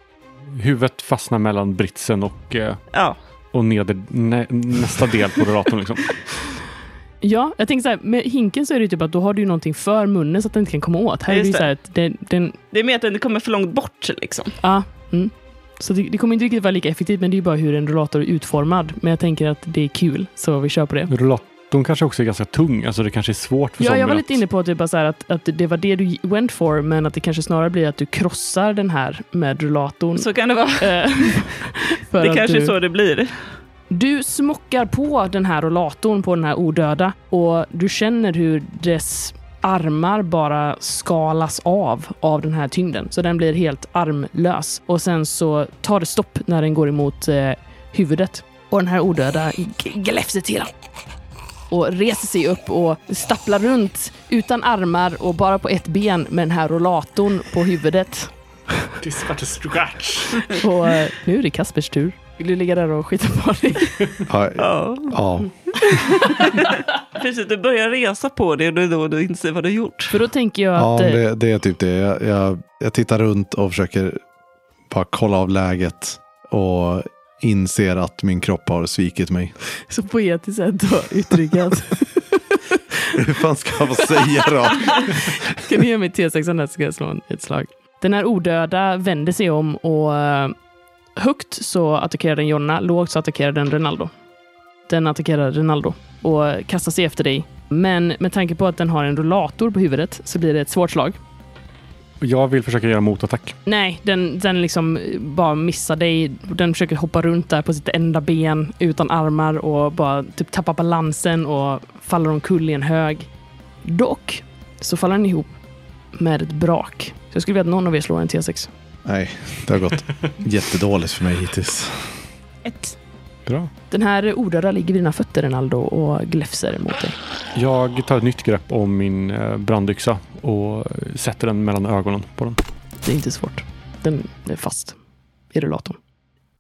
Huvudet fastnar mellan britsen och, eh, Ja, och neder, nä, nästa del på rullatorn. Liksom. [LAUGHS] Ja, jag tänker så här, med hinken så är det ju typ att då har du ju någonting för munnen så att den inte kan komma åt. Här är det så här att den, den det är mer att den kommer för långt bort liksom. ja, mm. Så det, det kommer inte riktigt vara lika effektivt, men det är ju bara hur en rullator är utformad. Men jag tänker att det är kul, så vi kör på det. Rullatorn kanske också är ganska tung. Alltså det kanske är svårt för Ja, jag var lite att- inne på typ bara så här att, att det var det du went for, men att det kanske snarare blir att du krossar den här med rullatorn. Så kan det vara. Eh, [LAUGHS] för Det kanske du, är så det blir. Du smockar på den här rollatorn på den här odöda och du känner hur dess armar bara skalas av av den här tyngden. Så den blir helt armlös. Och sen så tar det stopp när den går emot eh, huvudet. Och den här odöda gläfser till och reser sig upp och stapplar runt utan armar och bara på ett ben med den här rollatorn på huvudet. This but a scratch. Och eh, nu är det Kaspers tur. Vill du ligga där och skita på dig? Ja, Ja, ja. [LAUGHS] precis. Du börjar resa på det och det är då du inser vad du har gjort. För då tänker jag ja att... eh, det, det är typ det. Jag, jag, jag tittar runt och försöker bara kolla av läget och inser att min kropp har svikit mig. Så poetiskt sätt att uttrycka [LAUGHS] Hur fan ska jag få säga då? [LAUGHS] Kan du ge mig T6 så ska jag slå ett slag. Den här odöda vänder sig om och eh, högt så attackerar den Jonna, lågt så attackerar den Ronaldo. Den attackerar Ronaldo och kastar sig efter dig. Men med tanke på att den har en rollator på huvudet så blir det ett svårt slag. Jag vill försöka göra motattack. Nej, den, den liksom bara missar dig. Den försöker hoppa runt där på sitt enda ben utan armar och bara typ tappar balansen och faller omkull i en hög. Dock så faller den ihop med ett brak. Så jag skulle vilja att någon av er slår en T6. Nej, det har gått [LAUGHS] jättedåligt för mig hittills. Ett. Bra. Den här odöda ligger vid dina fötter, Renaldo, och gläfser mot dig. Jag tar ett nytt grepp om min eh, brandyxa och sätter den mellan ögonen på den. Det är inte svårt. Den är fast i rullatorn.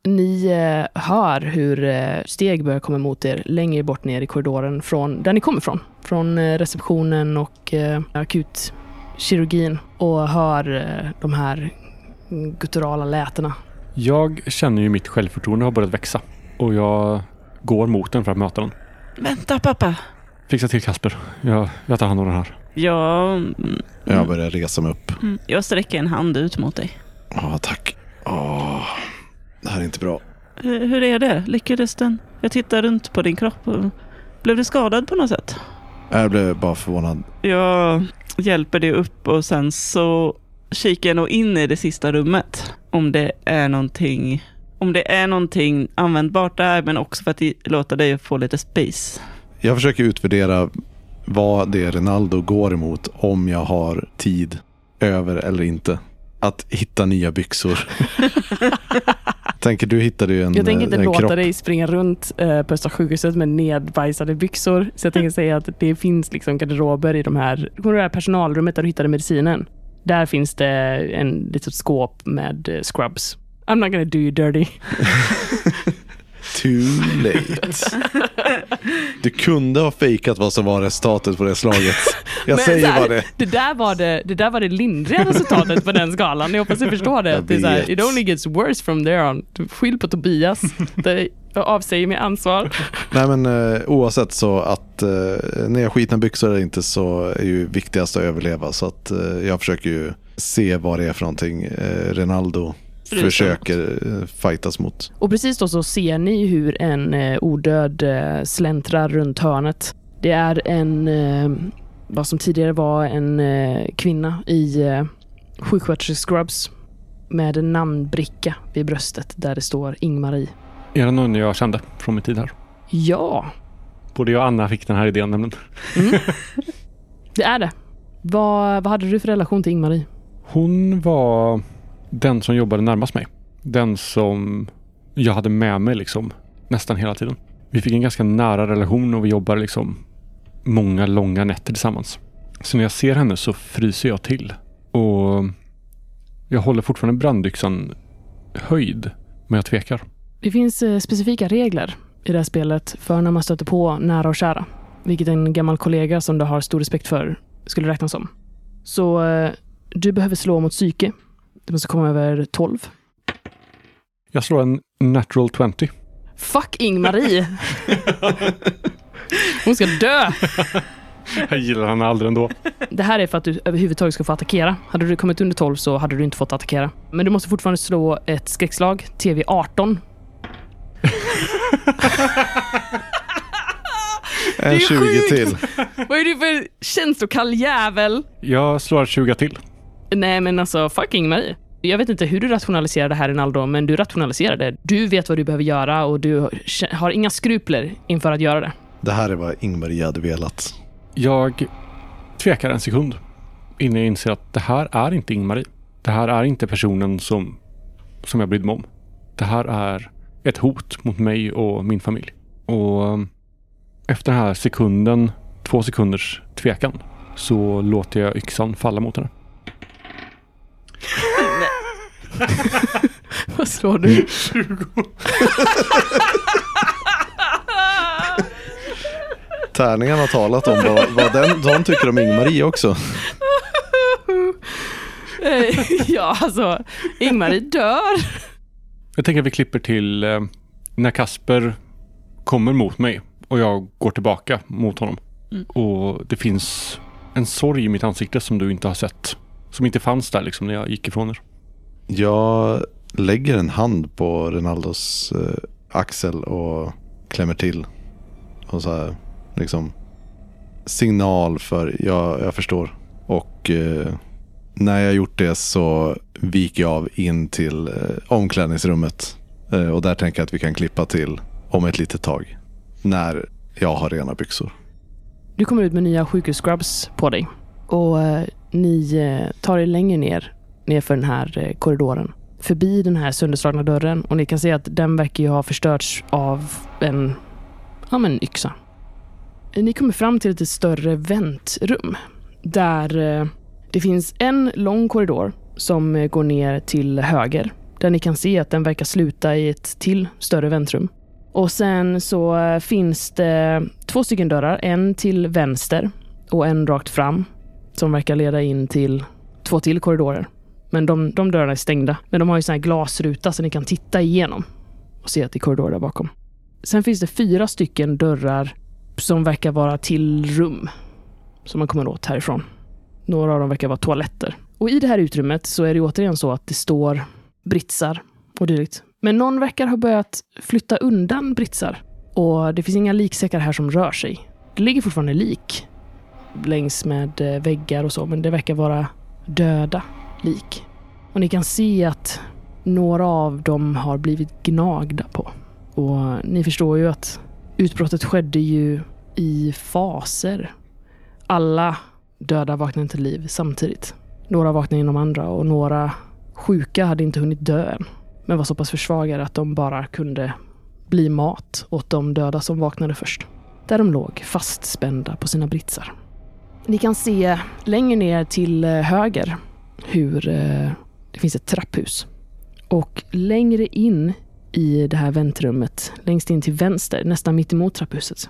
Ni eh, hör hur eh, steg börjar komma mot er längre bort ner i korridoren från där ni kommer ifrån. Från receptionen och akutkirurgin och hör de här gutturala lätena. Jag känner ju mitt självförtroende har börjat växa och jag går mot den för att möta den. Vänta pappa. Fixa till Kasper. Jag, jag tar hand om den här. Jag, mm, Jag börjar resa mig upp. mm, jag sträcker en hand ut mot dig. Ja, tack. Åh, det här är inte bra. Hur, hur är det? Lyckades den? Jag tittar runt på din kropp. Och, blev du skadad på något sätt? Jag blev bara förvånad. Jag hjälper dig upp och sen så kikar jag nog in i det sista rummet. Om det är någonting, om det är någonting användbart där, men också för att låta dig få lite space. Jag försöker utvärdera vad det är Ronaldo går emot om jag har tid över eller inte. Att hitta nya byxor. [LAUGHS] Tänker du hittade ju en, Jag tänker inte låta kropp. dig springa runt eh, på Östra sjukhuset med nedbajsade byxor. Så jag tänker säga att det finns liksom garderober i de här, kommer det här personalrummet där du hittade medicinen? Där finns det en litet skåp med eh, scrubs. I'm not gonna do you dirty. Too late. Du kunde ha fejkat vad som var resultatet på det slaget. Jag Men säger här, bara det. Det där var det, det, där var det lindriga resultatet på den skalan. Jag hoppas du förstår det. Det är så här, it only gets worse from there on. Skyll på Tobias. Det, avsäger mig ansvar. Nej men eh, oavsett så att eh, när jag skitna byxor eller inte så är ju viktigast att överleva. Så att eh, jag försöker ju se vad det är för någonting eh, Ronaldo Sig försöker eh, fightas mot. Och precis då så ser ni hur en eh, odöd eh, släntrar runt hörnet. Det är en, eh, vad som tidigare var en kvinna i eh, sjuksköterskescrubs med en namnbricka vid bröstet där det står Ingmarie. Är det någon jag kände från min tid här? Ja, Både jag och Anna fick den här idén nämligen. [LAUGHS] det är det. Vad, vad hade du för relation till Ingmarie? Hon var den som jobbade närmast mig. Den som jag hade med mig liksom nästan hela tiden. Vi fick en ganska nära relation och vi jobbade liksom många långa nätter tillsammans. Så när jag ser henne så fryser jag till. Och jag håller fortfarande brandyxan höjd, men jag tvekar. Det finns eh, specifika regler i det här spelet för när man stöter på nära och kära. Vilket en gammal kollega som du har stor respekt för skulle räknas som. Så eh, du behöver slå mot psyke. Du måste komma över 12. Jag slår en natural 20. Fuck Ing-Marie! Hon ska dö! Jag gillar henne aldrig ändå. Det här är för att du överhuvudtaget ska få attackera. Hade du kommit under 12 så hade du inte fått attackera. Men du måste fortfarande slå ett skräckslag, TV 18. En är 20 sjukt. till. Vad är du för känslokall jävel? Jag slår 20 till. Nej men alltså, fuck Ing-Marie. Jag vet inte hur du rationaliserar det här Rinaldo, men du rationaliserar det. Du vet vad du behöver göra och du har inga skrupler inför att göra det. Det här är vad Ingmarie hade velat. Jag tvekar en sekund innan jag inser att det här är inte Ingmarie. Det här är inte personen som, som jag brydde mig om. Det här är ett hot mot mig och min familj. Och um, efter den här sekunden, två sekunders tvekan, så låter jag yxan falla mot henne. [LAUGHS] Vad slår du? 20. Tärningen har talat om vad, vad den, de tycker om Ingmarie också. Eh, ja, alltså, Ingmarie dör. Jag tänker att vi klipper till eh, när Kasper kommer mot mig och jag går tillbaka mot honom. Mm. Och det finns en sorg i mitt ansikte som du inte har sett. Som inte fanns där liksom när jag gick ifrån er. Jag lägger en hand på Rinaldos eh, axel och klämmer till. Och så här, liksom signal för jag, jag förstår. Och eh, när jag gjort det så viker jag av in till eh, omklädningsrummet. Eh, och där tänker jag att vi kan klippa till om ett litet tag. När jag har rena byxor. Du kommer ut med nya sjukhusscrubs på dig och eh, ni eh, tar er längre ner, nerför den här eh, korridoren. Förbi den här sönderslagna dörren och ni kan se att den verkar ju ha förstörts av en, ja men yxa. Ni kommer fram till ett lite större väntrum där eh, det finns en lång korridor som eh, går ner till höger där ni kan se att den verkar sluta i ett till större väntrum. Och sen så finns det två stycken dörrar. En till vänster och en rakt fram som verkar leda in till två till korridorer. Men de, de dörrarna är stängda. Men de har ju sån här glasruta så ni kan titta igenom och se att det är korridor där bakom. Sen finns det fyra stycken dörrar som verkar vara till rum som man kommer åt härifrån. Några av dem verkar vara toaletter. Och i det här utrymmet så är det återigen så att det står britsar och dylikt. Men någon verkar ha börjat flytta undan britsar. Och det finns inga liksäckar här som rör sig. Det ligger fortfarande lik längs med eh, väggar och så, men det verkar vara döda lik. Och ni kan se att några av dem har blivit gnagda på. Och ni förstår ju att utbrottet skedde ju i faser. Alla döda vaknade till liv samtidigt. Några vaknade inom andra och några sjuka hade inte hunnit dö än. Men var så pass försvagade att de bara kunde bli mat åt de döda som vaknade först. Där de låg fastspända på sina britsar. Ni kan se längre ner till eh, höger hur eh, det finns ett trapphus. Och längre in i det här väntrummet, längst in till vänster, nästan mitt emot trapphuset,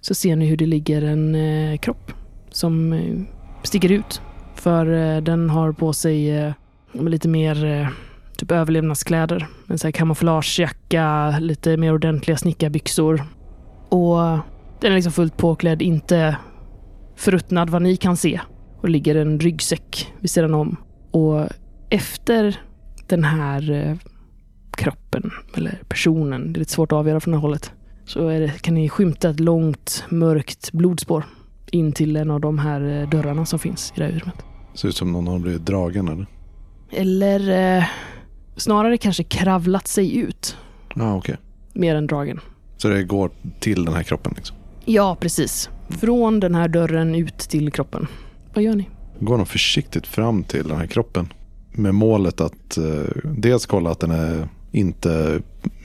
så ser ni hur det ligger en eh, kropp som eh, sticker ut. För eh, den har på sig eh, lite mer eh, typ överlevnadskläder. En sån här kamouflagejacka, lite mer ordentliga snickarbyxor. Och den är liksom fullt påklädd, inte förruttnad vad ni kan se. Och ligger en ryggsäck vid sidan om. Och efter den här eh, kroppen, eller personen, det är lite svårt att avgöra från det här hållet, så det, kan ni skymta ett långt mörkt blodspår in till en av de här eh, dörrarna som finns i det här utrymmet. Ser ut som någon har blivit dragen eller? Eller eh, snarare kanske kravlat sig ut, Ja, ah, okej. mer än dragen. Så det går till den här kroppen liksom? Ja, precis. Från den här dörren ut till kroppen. Vad gör ni? Går nog försiktigt fram till den här kroppen. Med målet att eh, dels kolla att den är, inte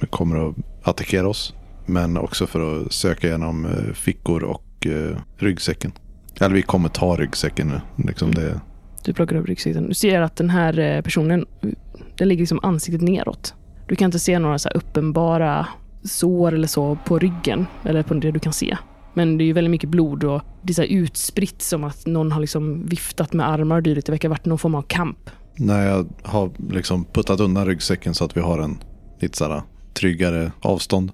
kommer att attackera oss. Men också för att söka igenom eh, fickor och eh, ryggsäcken. Eller vi kommer ta ryggsäcken nu. Liksom det, Du plockar upp ryggsäcken. Du ser att den här eh, personen, den ligger liksom ansiktet neråt. Du kan inte se några så här uppenbara sår eller så på ryggen, eller på det du kan se. Men det är ju väldigt mycket blod och det är så här utspritt som att någon har liksom viftat med armar och dylikt. Det verkar ha varit någon form av kamp när jag har liksom puttat undan ryggsäcken så att vi har en lite så tryggare avstånd.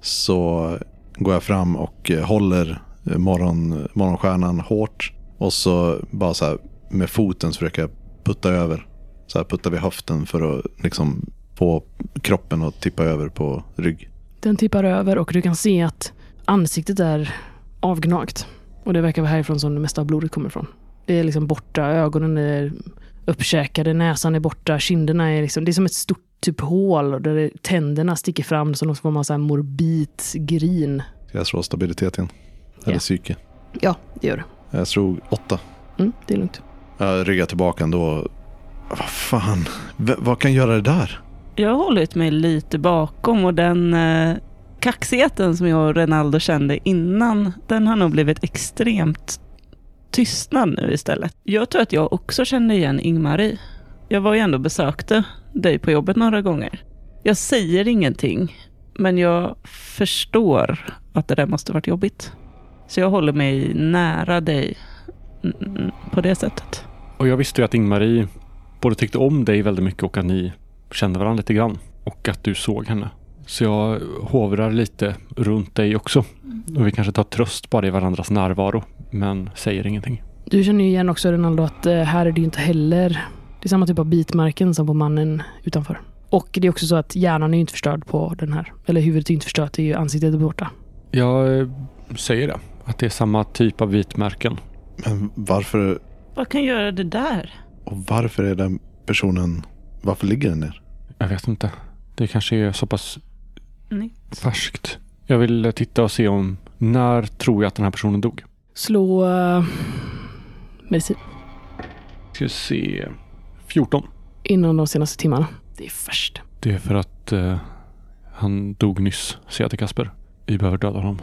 Så går jag fram och eh, håller eh, morgon, morgonstjärnan hårt. Och så bara så här med foten så försöker jag putta över. Så här puttar vi höften för att liksom få kroppen att tippa över på rygg. Den tippar över och du kan se att ansiktet är avgnagt. Och det verkar vara härifrån som det mesta av blodet kommer ifrån. Det är liksom borta, ögonen är uppkäkade, näsan är borta, kinderna är liksom, det är som ett stort typ hål och där det, tänderna sticker fram som någon form av så här morbid grin. Jag slå stabilitet igen? Eller Ja. psyke? Ja, det gör det. Jag slog åtta. Mm, det är lugnt. Jag ryggar tillbaka ändå. Vad fan, V- vad kan göra det där? Jag har hållit mig lite bakom och den eh, kaxigheten som jag och Renaldo kände innan, den har nog blivit extremt tystnad nu istället. Jag tror att jag också kände igen Ingmarie. Jag var ju ändå besökte dig på jobbet några gånger. Jag säger ingenting, men jag förstår att det där måste varit jobbigt. Så jag håller mig nära dig mm, på det sättet. Och jag visste ju att Ingmarie både tyckte om dig väldigt mycket och att ni kände varandra lite grann. Och att du såg henne. Så jag hovrar lite runt dig också. Och vi kanske tar tröst bara i varandras närvaro. Men säger ingenting. Du känner ju igen också Ronaldo att eh, här är det ju inte heller, det är samma typ av bitmärken som på mannen utanför. Och det är också så att hjärnan är ju inte förstörd på den här. Eller huvudet är inte förstört, det är ju ansiktet är borta. Jag eh, säger det. Att det är samma typ av vitmärken. Men varför, Vad kan göra det där? och varför är den personen, varför ligger den ner? Jag vet inte. Det kanske är så pass Nej. färskt. Jag vill eh, titta och se om när tror jag att den här personen dog. Slå uh, medicin Ska vi se. 14. inom de senaste timmarna. Det är färskt. Det är för att eh, han dog nyss, säger jag till Kasper. Vi behöver döda honom.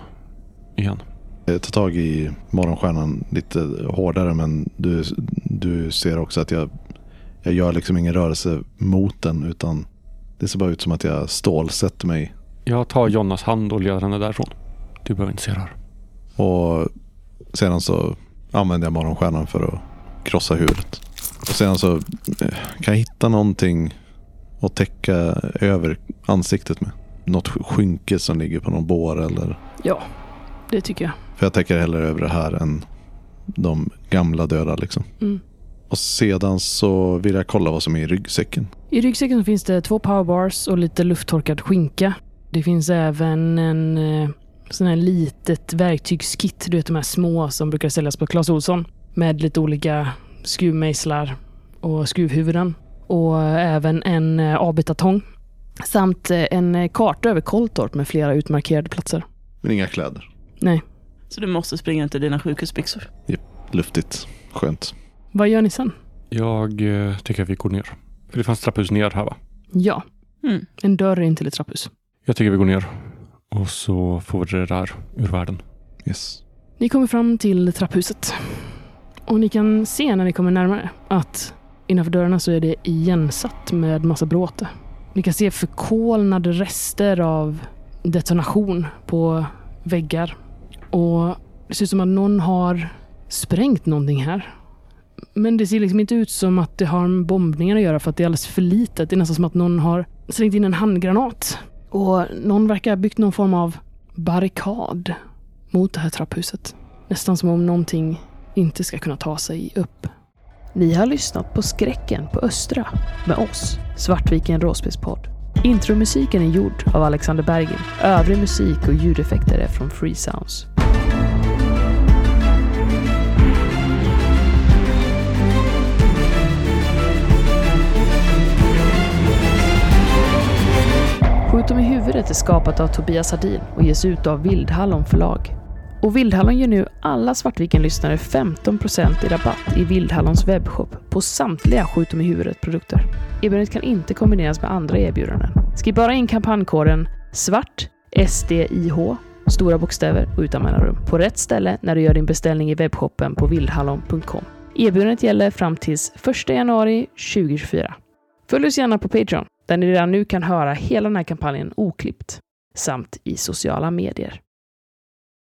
Igen. Jag tar tag i morgonstjärnan lite hårdare men du, du ser också att jag, jag gör liksom ingen rörelse mot den utan det ser bara ut som att jag stålsätter mig Jag tar Jonas hand och leder henne därifrån. Du behöver inte se det här. och sedan så använder jag morgonstjärnan för att krossa huvudet. Och sedan så eh, kan jag hitta någonting att täcka över ansiktet med. Något skynke som ligger på någon bår eller Ja, det tycker jag. För jag täcker hellre över det här än de gamla döda liksom. Mm. Och sedan så vill jag kolla vad som är i ryggsäcken. I ryggsäcken finns det två powerbars och lite lufttorkad skinka. Det finns även en eh, sån här litet verktygskit. Du vet de här små som brukar säljas på Clas Ohlson. Med lite olika skruvmejslar och skruvhuvuden. Och även en eh, avbitartång. Samt eh, en eh, karta över Kolltorp med flera utmarkerade platser. Men inga kläder. Så du måste springa till dina sjukhusbyxor. Luftigt. Skönt. Vad gör ni sen? Jag eh, tycker att vi går ner. För det fanns trapphus ner här va? Ja, Mm. en dörr in till ett trapphus. Jag tycker vi går ner. Och så får vi det där ur världen. Yes. Ni kommer fram till trapphuset. Och ni kan se när ni kommer närmare att innanför dörrarna så är det igensatt med massa bråte. Ni kan se förkolnade rester av detonation på väggar. Och det ser ut som att någon har sprängt någonting här. Men det ser liksom inte ut som att det har med bombningar att göra för att det är alldeles för litet. Det är nästan som att någon har slängt in en handgranat. Och någon verkar ha byggt någon form av barrikad mot det här trapphuset. Nästan som om någonting inte ska kunna ta sig upp. Ni har lyssnat på Skräcken på Östra med oss, Svartviken Råspelspodd. Intromusiken är gjord av Alexander Bergin. Övrig musik och ljudeffekter är från Free Sounds. Skjut dem i huvudet är skapat av Tobias Hardin och ges ut av Vildhallon förlag. Och Vildhallon ger nu alla Svartviken-lyssnare 15% i rabatt i Vildhallons webbshop på samtliga Skjut dem i huvudet-produkter. Erbjudandet kan inte kombineras med andra erbjudanden. Skriv bara in kampankoden SVART, SDIH, stora bokstäver och utan mellanrum, på rätt ställe när du gör din beställning i webbshoppen på vildhallon.com. Erbjudandet gäller fram tills 1 januari 2024. Följ oss gärna på Patreon, där ni redan nu kan höra hela den här kampanjen oklippt, samt i sociala medier.